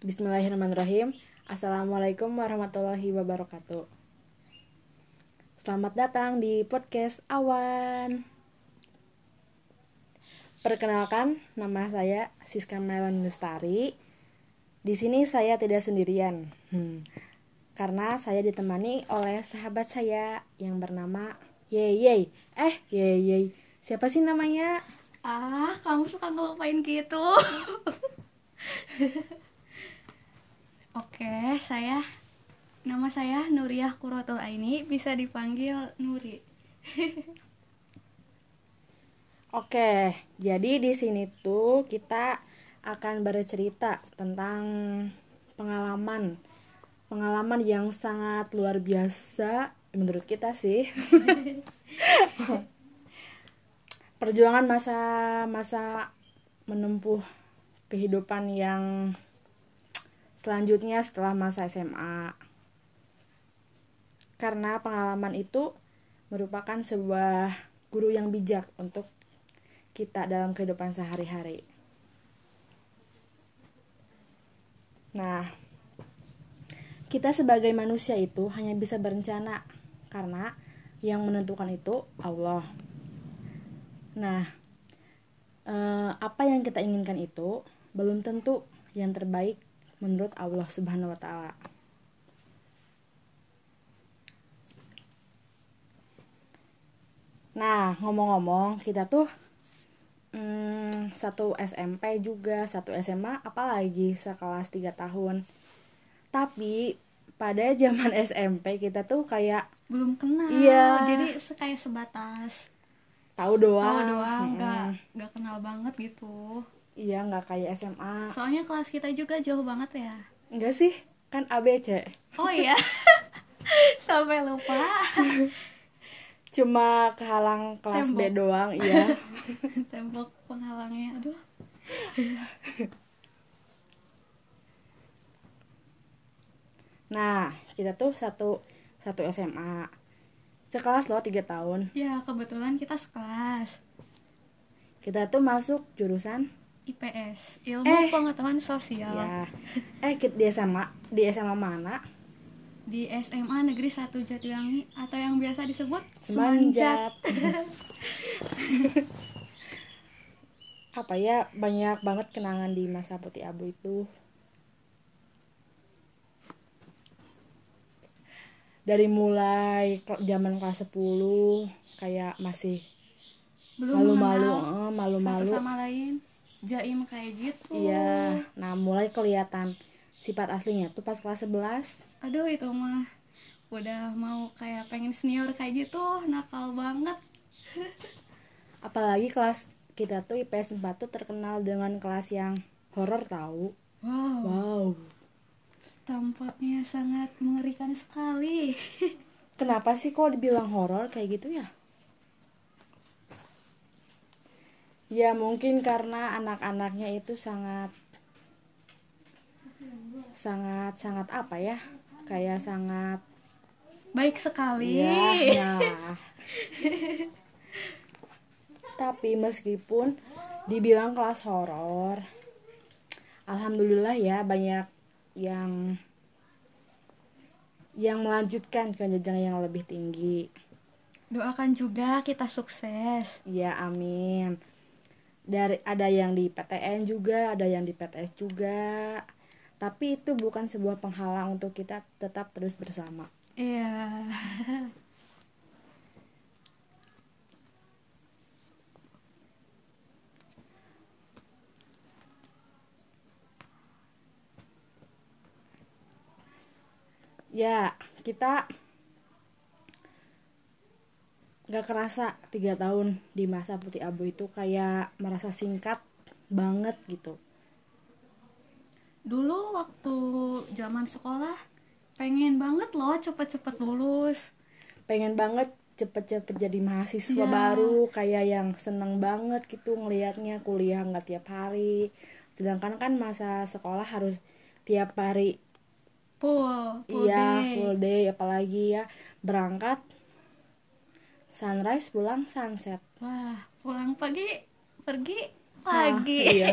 Bismillahirrahmanirrahim. Assalamualaikum warahmatullahi wabarakatuh. Selamat datang di podcast Awan. Perkenalkan, nama saya Siska Melon Lestari. Di sini saya tidak sendirian, hmm, karena saya ditemani oleh sahabat saya yang bernama Yeyey. Eh, Yeyey, siapa sih namanya? Ah, kamu suka ngelupain gitu. Oke, saya nama saya Nuriyah Kurotul Aini, bisa dipanggil Nuri. Oke, jadi di sini tuh kita akan bercerita tentang pengalaman pengalaman yang sangat luar biasa menurut kita sih. Perjuangan masa masa menempuh kehidupan yang selanjutnya setelah masa SMA. Karena pengalaman itu merupakan sebuah guru yang bijak untuk kita dalam kehidupan sehari-hari. Nah, kita sebagai manusia itu hanya bisa berencana karena yang menentukan itu Allah. Nah, eh, apa yang kita inginkan itu belum tentu yang terbaik menurut Allah Subhanahu wa taala. Nah, ngomong-ngomong, kita tuh hmm, satu SMP juga, satu SMA, apalagi sekelas 3 tahun. Tapi pada zaman SMP kita tuh kayak Belum kenal. Iya. Jadi kayak sebatas tahu doang. tahu doang, nggak nggak kenal banget gitu. Iya, nggak kayak SMA. Soalnya kelas kita juga jauh banget ya. Enggak sih, kan ABC. Oh iya. Sampai lupa. Cuma kehalang kelas B Tembok. doang, iya. Tembok penghalangnya. Aduh. Nah, kita tuh satu satu SMA. Sekelas loh tiga tahun. Ya, kebetulan kita sekelas. Kita tuh masuk jurusan IPS, Ilmu Eh. Pengetahuan Sosial. ya. Eh, di SMA, di SMA mana? Di SMA Negeri 1 Jatiwangi atau yang biasa disebut Semanjat. Apa ya, banyak banget kenangan di masa putih abu itu. Dari mulai zaman kelas 10 kayak masih malu-malu, eh, satu malu-malu. sama lain. Jaim kayak gitu. Iya, nah mulai kelihatan sifat aslinya tuh pas kelas 11. Aduh itu mah udah mau kayak pengen senior kayak gitu, nakal banget. Apalagi kelas kita tuh IPS 4 tuh terkenal dengan kelas yang horor tahu. Wow, Wow. tampaknya sangat mengerikan sekali. Kenapa sih kok dibilang horor kayak gitu ya? Ya mungkin karena anak-anaknya itu sangat sangat sangat apa ya? Kayak sangat Baik sekali. Iya, nah. Tapi meskipun dibilang kelas horor, alhamdulillah ya banyak yang yang melanjutkan ke jenjang yang lebih tinggi. Doakan juga kita sukses. Ya, amin. Dari ada yang di PTN juga, ada yang di PTS juga. Tapi itu bukan sebuah penghalang untuk kita tetap terus bersama. Iya. Ya, kita nggak kerasa tiga tahun di masa putih abu itu kayak merasa singkat banget gitu. Dulu waktu zaman sekolah pengen banget loh cepet-cepet lulus. Pengen banget cepet-cepet jadi mahasiswa Iya. baru kayak yang seneng banget gitu ngelihatnya kuliah nggak tiap hari. Sedangkan kan masa sekolah harus tiap hari Full, full iya day. full day apalagi ya berangkat sunrise pulang sunset. Wah, pulang pagi, pergi pagi. iya.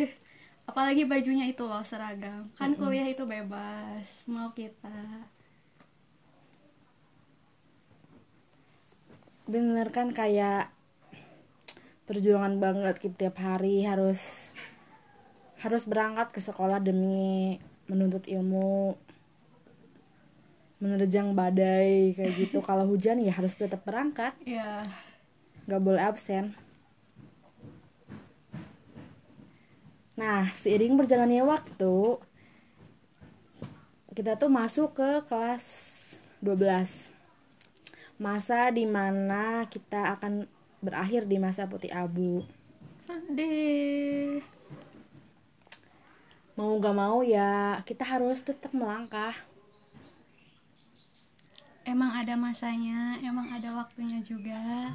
apalagi bajunya itu loh seragam. Kan kuliah itu bebas mau kita. Bener kan kayak perjuangan banget kita tiap hari harus harus berangkat ke sekolah demi menuntut ilmu menerjang badai kayak gitu. Kalau hujan ya harus tetap berangkat. Ya nggak boleh absen. Nah seiring berjalannya waktu kita tuh masuk ke kelas 12 masa di mana kita akan berakhir di masa putih abu. Sedih mau gak mau ya kita harus tetap melangkah emang ada masanya emang ada waktunya juga.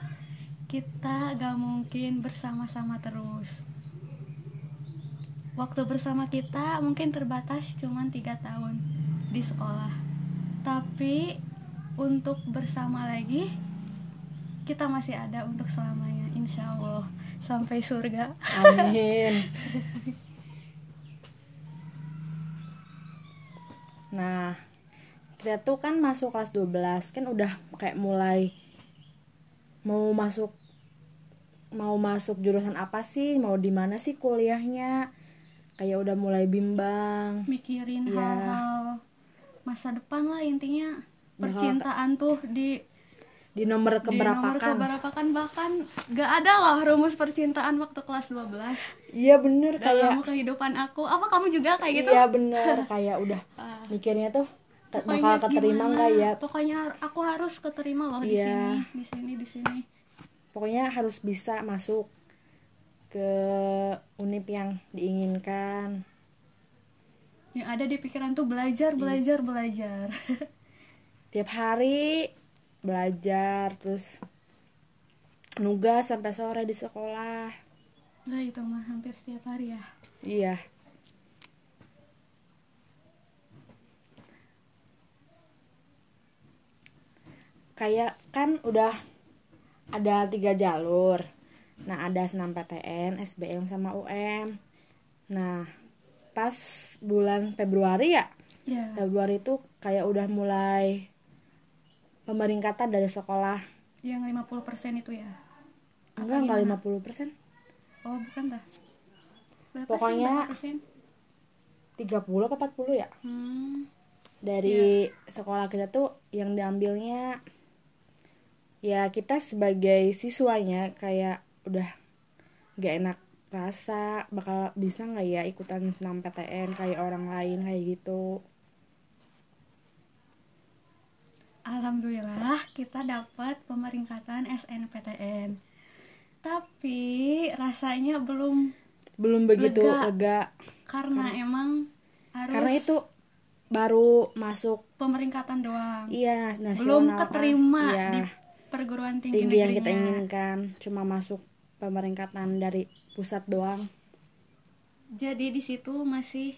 Kita gak mungkin bersama-sama terus. Waktu bersama kita mungkin terbatas cuman tiga tahun di sekolah. Tapi untuk bersama lagi kita masih ada untuk selamanya insya Allah. Sampai surga. Amin. Nah kita tuh kan masuk kelas 12 kan udah kayak mulai mau masuk mau masuk jurusan apa sih mau di mana sih kuliahnya? Kayak udah mulai bimbang. Mikirin Iya. hal-hal masa depan lah intinya. Percintaan tuh di di nomor di nomor keberapa kan? keberapakan bahkan gak ada loh rumus percintaan waktu kelas 12 iya bener kayak kehidupan aku. Apa kamu juga kayak gitu? Iya bener kayak udah Ah. mikirnya tuh Pokoknya bakal keterima nggak ya? Pokoknya aku harus keterima loh di Iya. sini di sini di sini. Pokoknya harus bisa masuk ke unip yang diinginkan. Yang ada di pikiran tuh belajar belajar belajar. Tiap hari belajar terus nugas sampai sore di sekolah. Nah itu mah hampir setiap hari ya. Iya kayak kan udah ada tiga jalur. Nah ada senam PTN SBM sama UM nah pas bulan Februari ya? Ya Februari itu kayak udah mulai pemeringkatan dari sekolah. Yang 50% itu ya? Enggak enggak 50 persen. Oh bukan dah. Berapa Pokoknya- berapa persen? 30 apa 40 ya? Hmm, dari sekolah kita tuh yang diambilnya ya kita sebagai siswanya kayak udah gak enak rasa bakal bisa nggak ya ikutan senam PTN kayak orang lain kayak gitu Alhamdulillah kita dapat pemeringkatan SNPTN tapi rasanya belum belum begitu Lega. lega, karena emang harus karena itu baru masuk pemeringkatan doang iya nasional belum kan. keterima Iya. di perguruan tinggi, tinggi yang kita inginkan cuma masuk pemeringkatan dari pusat doang. Jadi di situ masih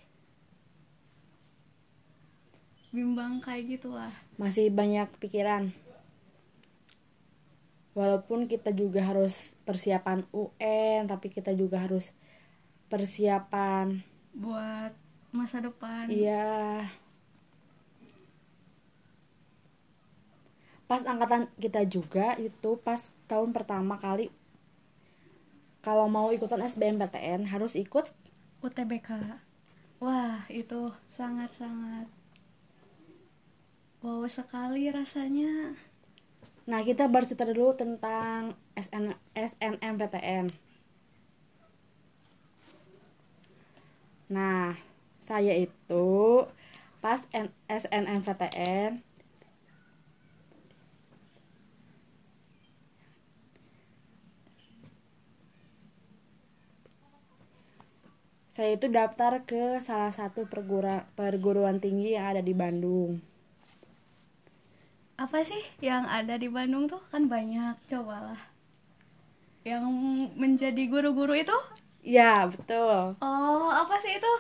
bimbang kayak gitulah. Masih banyak pikiran. Walaupun kita juga harus persiapan UN tapi kita juga harus persiapan buat masa depan. Iya pas angkatan kita juga itu pas tahun pertama kali kalau mau ikutan SBMPTN harus ikut UTBK wah itu sangat-sangat wow sekali rasanya Nah, kita bercerita dulu tentang SN, SNMPTN. Nah, saya itu pas SNMPTN saya itu daftar ke salah satu perguruan perguruan tinggi yang ada di Bandung. apa sih yang ada di Bandung tuh kan banyak cobalah yang menjadi guru-guru itu Ya, betul. oh apa sih itu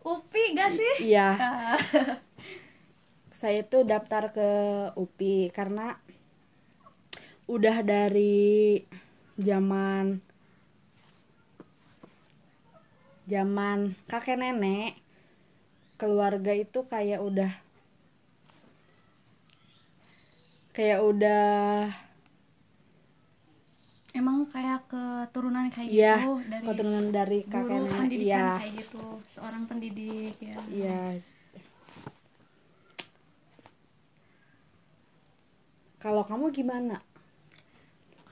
UPI gak sih Iya. Saya itu daftar ke UPI karena udah dari zaman zaman kakek nenek keluarga itu kayak udah kayak udah emang kayak keturunan kayak ya gitu dari keturunan dari kakek guru nenek iya. kayak gitu seorang pendidik ya. Iya. Kalau kamu gimana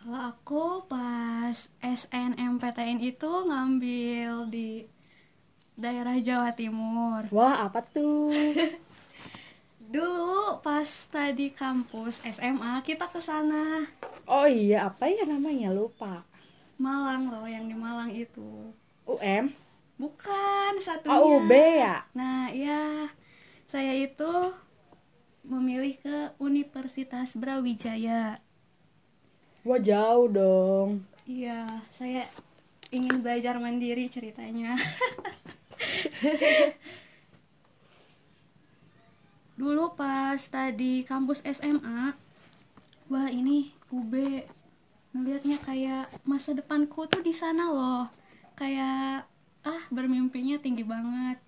kalau aku pas SNMPTN itu ngambil di daerah Jawa Timur. Wah apa tuh? Dulu pas tadi kampus SMA kita ke sana. Oh iya apa ya namanya? Lupa. Malang loh yang di Malang itu. UM bukan satunya. Oh UB ya? Nah ya saya itu memilih ke Universitas Brawijaya wah jauh dong. Iya saya ingin belajar mandiri ceritanya. Dulu pas tadi kampus SMA wah ini UB ngelihatnya kayak masa depanku tuh di sana loh. Kayak ah bermimpinya tinggi banget.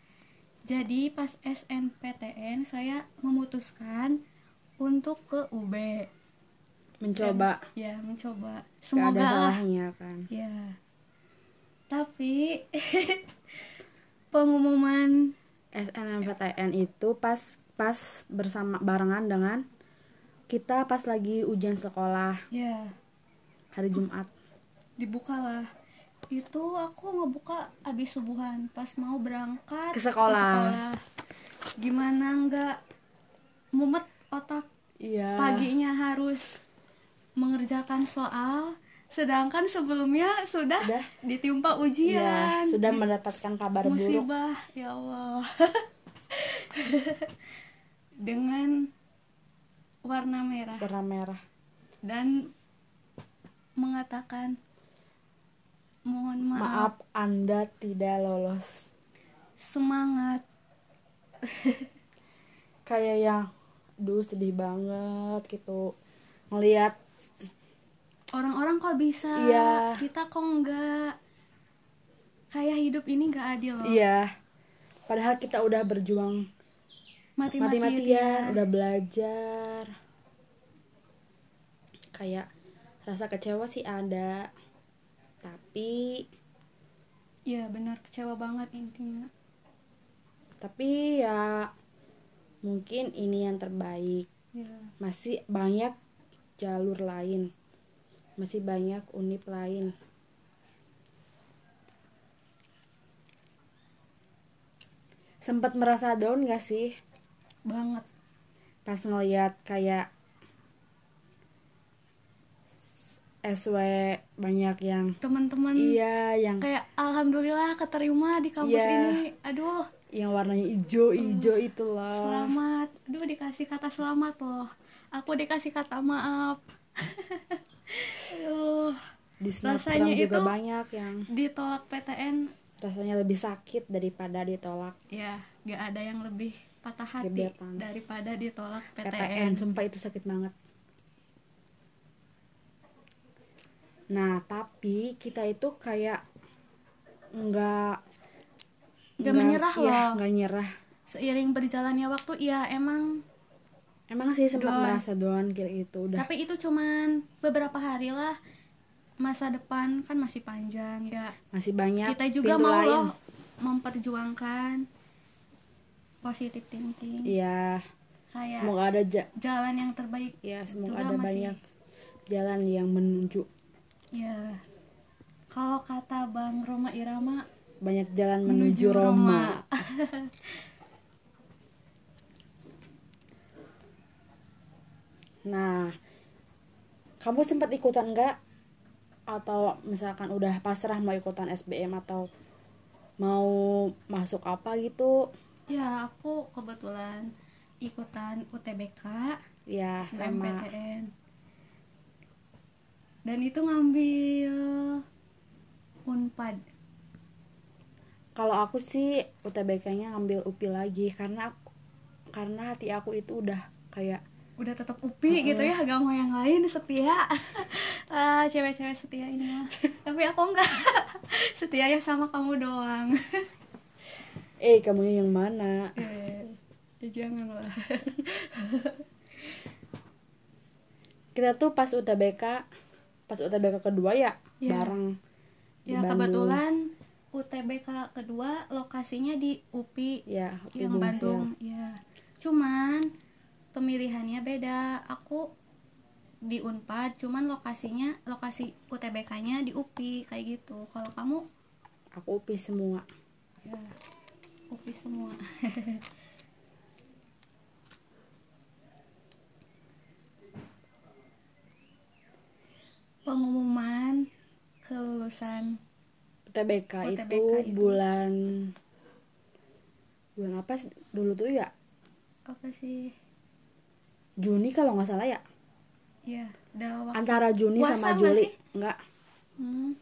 Jadi pas SNPTN saya memutuskan untuk ke UB mencoba. Dan- ya mencoba. Gak ada semoga lah. salahnya kan? Ya. Tapi pengumuman SNMPTN itu pas pas bersama barengan dengan kita pas lagi ujian sekolah. Ya. Hari Jumat. Dibukalah itu aku ngebuka abis subuhan. Pas mau berangkat Ke sekolah. sekolah. gimana nggak mumet otak? Iya. Paginya harus mengerjakan soal sedangkan sebelumnya sudah Udah. ditimpa Iya, ujian. sudah Di- mendapatkan kabar buruk. musibah ya Allah. Dengan warna merah. Warna merah. Dan mengatakan mohon maaf, maaf anda tidak lolos. Semangat. Kayak yang duh sedih banget gitu. Ngelihat orang-orang kok bisa? Iya. kita kok enggak kayak hidup ini nggak adil loh. Iya. Padahal kita udah berjuang mati-matian. mati-matian udah belajar. Kayak rasa kecewa sih ada tapi ya benar kecewa banget intinya. Tapi ya mungkin ini yang terbaik. Ya masih banyak jalur lain masih banyak unip lain. Sempat merasa down gak sih? Banget. Pas ngeliat kayak SW banyak yang teman-teman iya yang kayak alhamdulillah keterima di kampus Iya. ini. Aduh. Yang warnanya hijau hijau itulah selamat. Aduh dikasih kata selamat loh. Aku dikasih kata maaf aduh. Di rasanya juga itu- banyak yang ditolak PTN rasanya lebih sakit daripada ditolak. Ya gak ada yang lebih patah hati Gebetan. daripada ditolak PTN PTN, sumpah itu sakit banget. Nah tapi kita itu kayak nggak Nggak menyerah iya, loh. nggak nyerah. Seiring berjalannya waktu ya emang emang sih sempat Down. merasa down kayak gitu udah. Tapi itu cuman beberapa hari lah masa depan kan masih panjang ya. Masih banyak kita juga mau lain. loh memperjuangkan positive thinking. Iya. Kayak semoga ada ja- jalan yang terbaik. Ya semoga juga ada masih- banyak jalan yang menuju. Ya kalau kata bang Roma Irama banyak jalan menuju, Roma. Nah, kamu sempat ikutan nggak? Atau misalkan udah pasrah mau ikutan SBM atau mau masuk apa gitu? ya aku kebetulan ikutan UTBK Ya, sama. SNMPTN dan itu ngambil unpad Kalau aku sih UTBK-nya ngambil UPI lagi karena aku, karena hati aku itu udah kayak udah tetap upi gitu ya gak mau yang lain setia. Ah cewek-cewek setia ini mah. Tapi aku enggak. Setia ya sama kamu doang. Eh kamu yang mana? Eh, ya jangan lah kita tuh pas UTBK pas UTBK kedua ya Iya. bareng ya kebetulan UTBK kedua lokasinya di UPI ya yang Bandung ya. Cuman pemilihannya beda. Aku di Unpad cuman lokasinya lokasi UTBK-nya di UPI kayak gitu. Kalau kamu? Aku UPI semua. Ya UPI semua. Pengumuman kelulusan UTBK, UTBK itu, itu. bulan bulan apa sih? Dulu tuh ya? Apa sih Juni kalau nggak salah ya? Ya udah waktu antara Juni Puasa sama nggak Juli. sih? enggak Hmm,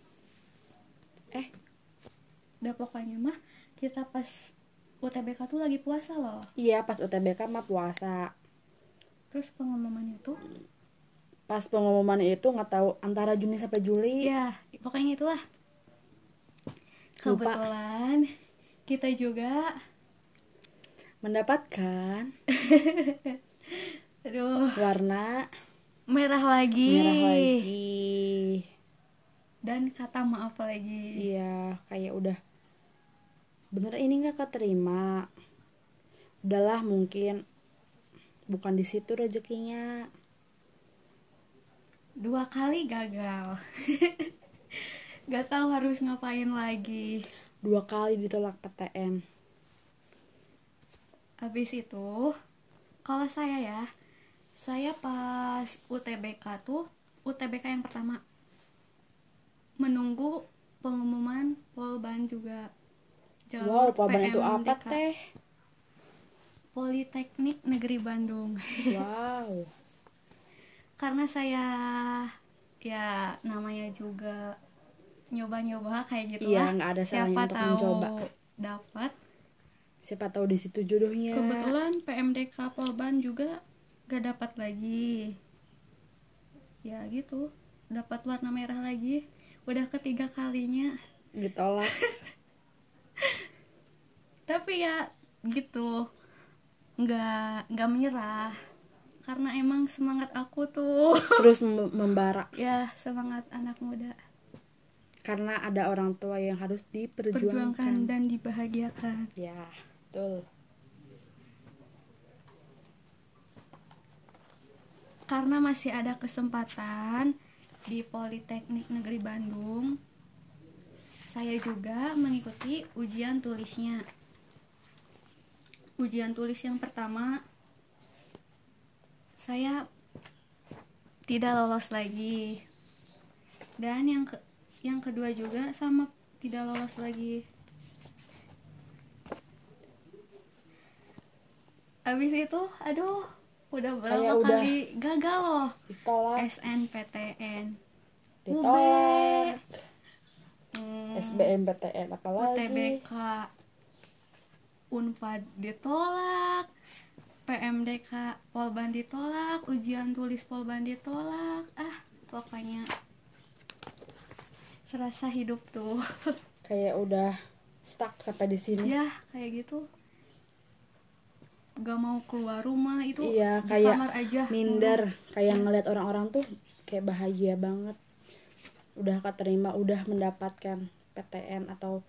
eh. Udah pokoknya mah kita pas UTBK tuh lagi puasa loh. Iya pas UTBK mah puasa. Terus pengumuman itu? Pas pengumuman itu nggak tahu antara Juni sampai Juli. Ya pokoknya itulah. Lupa. kebetulan kita juga mendapatkan aduh. Warna merah lagi, merah lagi. Dan kata maaf lagi. Iya kayak udah. Bener ini nggak keterima? Udahlah mungkin bukan di situ rezekinya. Dua kali gagal. Gak tahu harus ngapain lagi. Dua kali ditolak PTN habis itu kalau saya ya saya pas UTBK tuh UTBK yang pertama. Menunggu pengumuman Polban juga. Wow paban itu apa teh? Politeknik Negeri Bandung. Wow. Karena saya ya namanya juga nyoba-nyoba kayak gitu Iya, lah. ada siapa untuk tahu mencoba. dapat. Siapa tahu di situ jodohnya. Kebetulan PMDK Polban juga gak dapat lagi. Ya gitu. Dapat warna merah lagi. Udah ketiga kalinya. Ditolak. Tapi ya gitu. Nggak nggak menyerah karena emang semangat aku tuh. Terus mem- membara. Ya semangat anak muda. Karena ada orang tua yang harus perjuangkan diperjuangkan dan dibahagiakan. Ya betul karena masih ada kesempatan di Politeknik Negeri Bandung saya juga mengikuti ujian tulisnya. Ujian tulis yang pertama saya tidak lolos lagi. Dan yang ke yang kedua juga sama tidak lolos lagi. Habis itu aduh udah berapa Kayak udah- kali gagal loh? ditolak. SNPTN UB ditolak. Hmm, SBMPTN apalagi? UTBK Unpad ditolak. PMDK Polban ditolak. Ujian tulis Polban ditolak. Ah pokoknya serasa hidup tuh. Kayak udah stuck sampai di sini. Ya kayak gitu gak mau keluar rumah itu iya di kayak kamar aja. minder kayak ngeliat orang-orang tuh kayak bahagia banget. Udah keterima udah mendapatkan PTN atau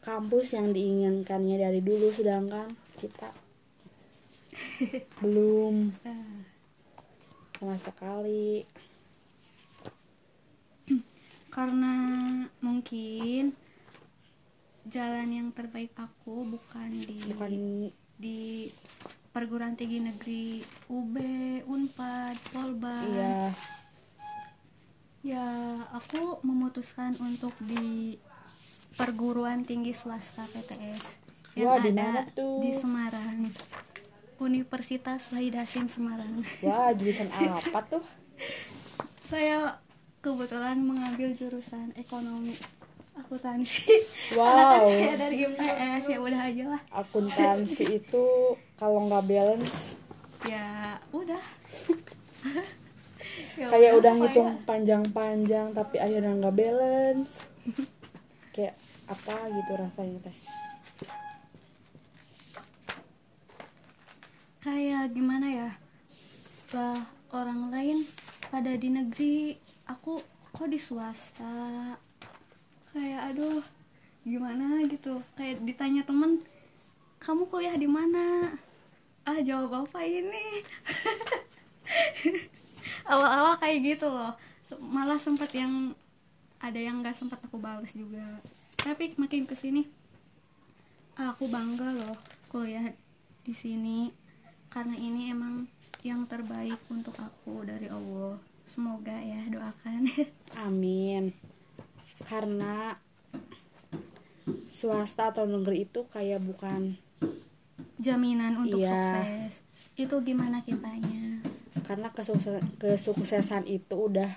kampus yang diinginkannya dari dulu sedangkan kita belum. Ah. sama sekali. Karena mungkin jalan yang terbaik aku bukan di bukan di perguruan tinggi negeri UB, Unpad, Polban. iya Ya, aku memutuskan untuk di perguruan tinggi swasta PTS yang Wah, ada tuh? di Semarang. Universitas Wahid Hasim Semarang. wah jurusan apa tuh Saya kebetulan mengambil jurusan ekonomi akuntansi. Wow. karena saya dari IPS ya udah aja lah. Akuntansi itu kalau nggak balance. Ya udah. Ya kayak udah, udah ngitung panjang-panjang tapi akhirnya nggak balance. Kayak apa gitu rasanya teh? Kayak gimana ya? Lah orang lain pada di negeri aku kok di swasta? Kayak aduh gimana? gitu. Kayak ditanya temen kamu kuliah di mana? Ah jawab apa ini? Awal-awal kayak gitu loh. Malah sempat yang ada yang nggak sempat aku balas juga. Tapi makin ke sini aku bangga loh kuliah di sini. Karena ini emang yang terbaik untuk aku dari Allah. Semoga ya doakan. Amin karena swasta atau negeri itu kayak bukan jaminan untuk Iya. sukses. Itu gimana kitanya? Karena kesuksesan kesuksesan itu udah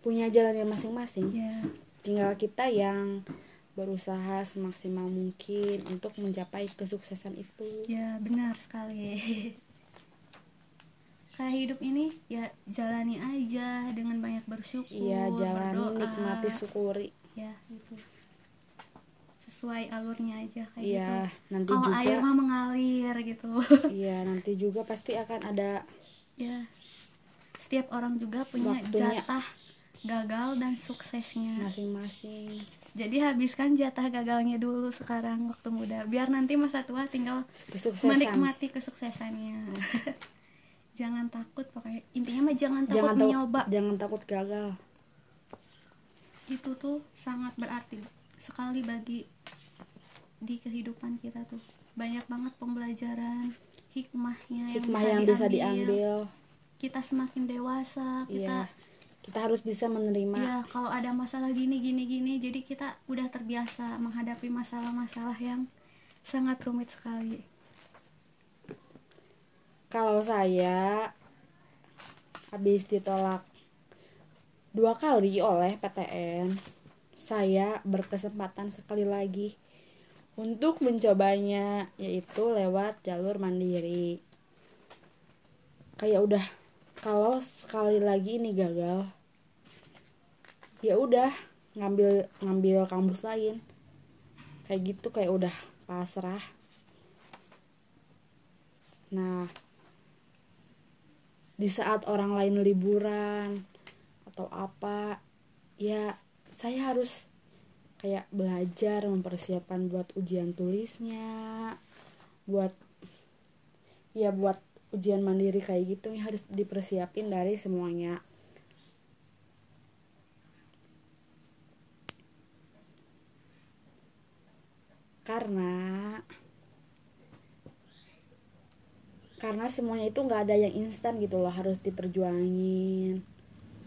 punya jalannya masing-masing. Ya tinggal kita yang berusaha semaksimal mungkin untuk mencapai kesuksesan itu. Ya benar sekali kayak hidup ini ya jalani aja dengan banyak bersyukur iya jalani berdoa. nikmati syukuri. Ya itu sesuai alurnya aja kayak iya gitu. nanti kalau juga air mah mengalir gitu. Iya nanti juga pasti akan ada ya. Setiap orang juga punya Waktunya. jatah gagal dan suksesnya. Masing-masing. Jadi habiskan jatah gagalnya dulu sekarang waktu muda. Biar nanti masa tua tinggal kesuksesan. menikmati kesuksesannya jangan takut pokoknya. Intinya mah jangan takut jangan mencoba jangan takut gagal. Itu tuh sangat berarti sekali bagi di kehidupan kita tuh. Banyak banget pembelajaran hikmahnya yang hikmah bisa yang diambil. bisa diambil. kita semakin dewasa kita iya. Kita harus bisa menerima. Ya kalau ada masalah gini gini gini jadi kita udah terbiasa menghadapi masalah-masalah yang sangat rumit sekali kalau saya habis ditolak dua kali oleh PTN saya berkesempatan sekali lagi untuk mencobanya yaitu lewat jalur mandiri. Kayak udah kalau sekali lagi ini gagal ya udah ngambil ngambil kampus lain. Kayak gitu kayak udah pasrah. Nah di saat orang lain liburan atau apa ya saya harus kayak belajar mempersiapkan buat ujian tulisnya buat ya buat ujian mandiri kayak gitu ya harus dipersiapin dari semuanya. Karena karena semuanya itu nggak ada yang instan gitu loh harus diperjuangin.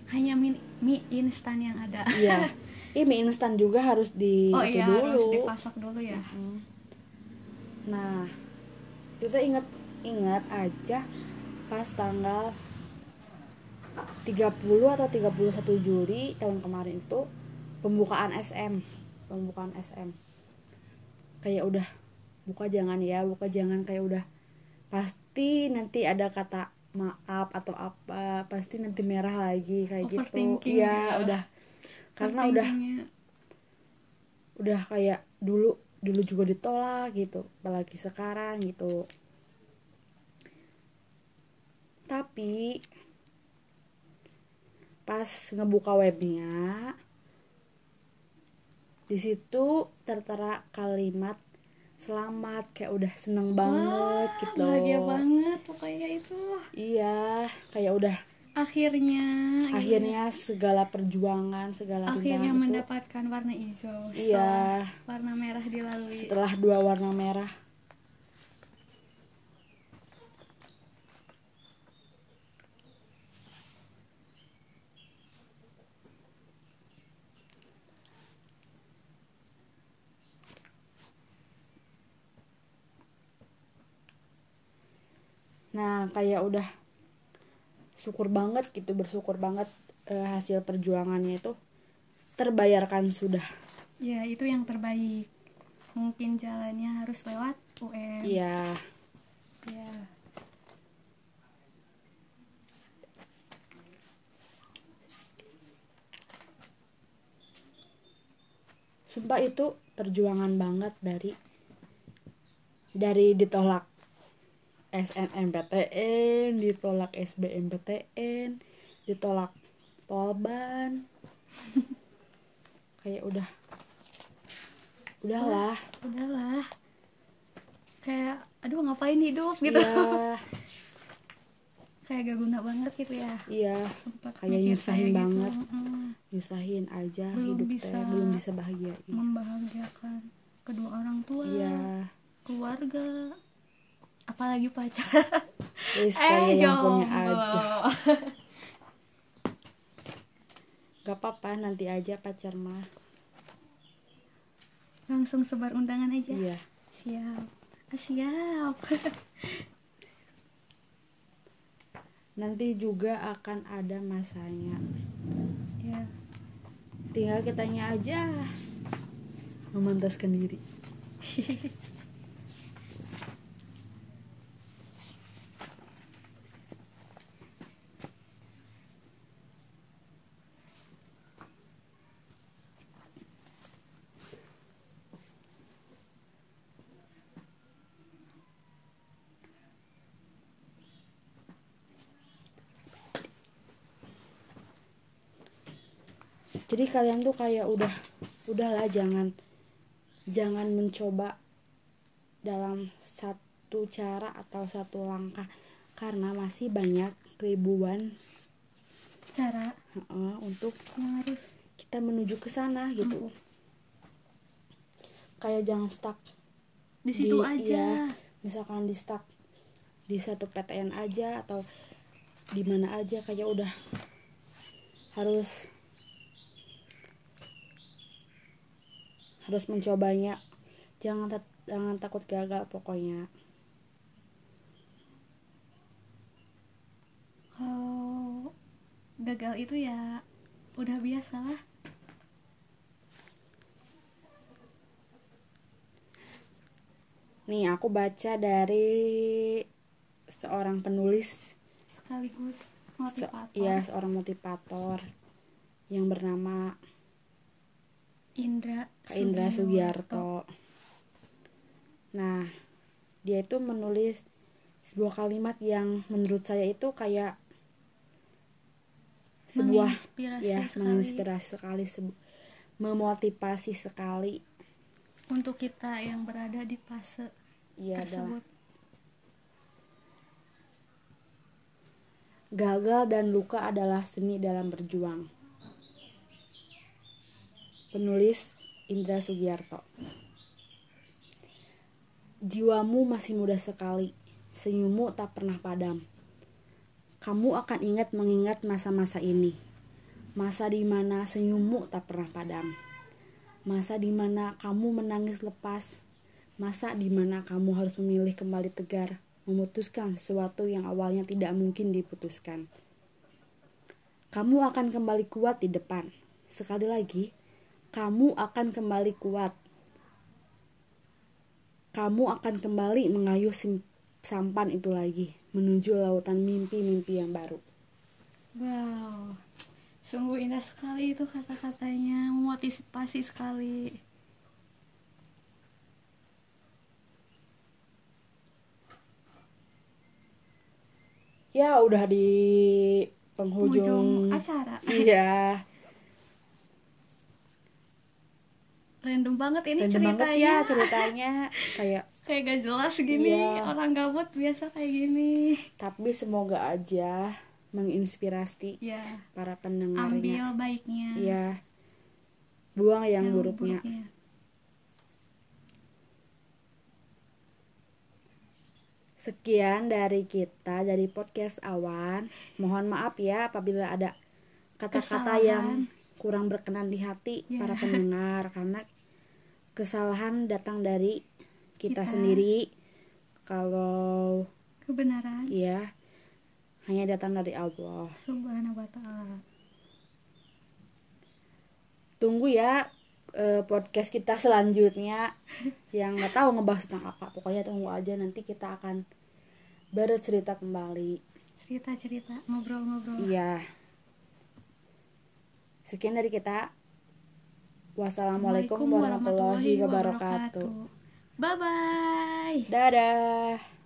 Hanya mie, mie instan yang ada. Iya. Ih, mie instan juga harus di oh itu iya dulu. harus dipasak dulu ya. Nah kita inget ingat aja pas tanggal 30 atau 31 Juli tahun kemarin itu pembukaan SM pembukaan SM kayak udah buka jangan ya buka jangan kayak udah pasti nanti ada kata maaf atau apa pasti nanti merah lagi kayak gitu. Iya ya. udah. Karena udah udah kayak dulu dulu juga ditolak gitu apalagi sekarang gitu. Tapi pas ngebuka webnya di situ tertera kalimat selamat kayak udah seneng banget Wah, gitu bahagia banget pokoknya itu iya kayak udah akhirnya gitu. akhirnya segala perjuangan segala akhirnya rintangan itu mendapatkan warna hijau Iya. warna merah dilalui setelah dua warna merah Nah, kayak udah syukur banget gitu, bersyukur banget eh, hasil perjuangannya itu terbayarkan sudah. ya itu yang terbaik mungkin jalannya harus lewat UN Iya. ya Sumpah itu perjuangan banget dari dari ditolak SNMPTN ditolak SBMPTN ditolak polban kayak udah udahlah. Udahlah. Kayak aduh ngapain hidup gitu. Iya. Kayak gak guna banget gitu ya. Iya. Sempat Kayak nyusahin kayak banget. gitu. Mm, nyusahin aja Belum hidup bisa teh belum bisa bahagia. membahagiakan kedua orang tua iya. keluarga apalagi pacar. Yang punya Eh, jomblo. aja. Gak apa-apa nanti aja pacar mah. Langsung sebar undangan aja. Iya. Siap. Ah, siap. Nanti juga akan ada masanya. Ya tinggal kitanya aja. Memantaskan diri jadi kalian tuh kayak udah udahlah jangan jangan mencoba dalam satu cara atau satu langkah. Karena masih banyak ribuan cara. Untuk yang harus kita menuju ke sana gitu. Kayak jangan stuck di situ Di- aja. iya. misalkan di stuck di satu PTN aja atau di mana aja kayak udah harus harus mencobanya. Jangan jangan takut gagal pokoknya. Kalau gagal itu ya udah biasa lah. Nih aku baca dari seorang penulis. Sekaligus se- motivator. ya seorang motivator yang bernama Indra Kak Indra Sugiarto. Nah, dia itu menulis sebuah kalimat yang menurut saya itu kayak sebuah Menginspirasi ya sekali. menginspirasi sekali, sebu- memotivasi sekali. untuk kita yang berada di fase dalam tersebut gagal dan luka adalah seni dalam berjuang. Penulis Indra Sugiarto. Jiwamu masih muda sekali, senyummu tak pernah padam. Kamu akan ingat mengingat masa-masa ini. Masa di mana senyummu tak pernah padam. Masa di mana kamu menangis lepas. Masa di mana kamu harus memilih kembali tegar, memutuskan sesuatu yang awalnya tidak mungkin diputuskan. Kamu akan kembali kuat di depan. Sekali lagi, kamu akan kembali kuat. Kamu akan kembali mengayuh sampan itu lagi, menuju lautan mimpi-mimpi yang baru. wow sungguh indah sekali itu kata-katanya memotivasi sekali Ya, udah di penghujung. ujung acara Iya, random banget ini random ceritanya banget ya ceritanya. Kayak kayak gak jelas gini Iya. orang gabut biasa kayak gini tapi semoga aja menginspirasi ya para ambil pendengarnya. baiknya Iya. Buang yang, yang buruknya. Sekian dari kita dari podcast Awan. Mohon maaf ya apabila ada kata-kata yang kurang berkenan di hati Ya. para pendengar karena kesalahan datang dari kita, Kita. sendiri. Kalau kebenaran ya hanya datang dari Allah. subhanahu wa ta'ala Tunggu ya eh, podcast kita selanjutnya yang nggak tahu ngebahas tentang apa. Pokoknya tunggu aja nanti kita akan bercerita kembali. cerita-cerita ngobrol-ngobrol Iya. Sekian dari kita. Wassalamualaikum warahmatullahi wabarakatuh. Bye bye. Dadah.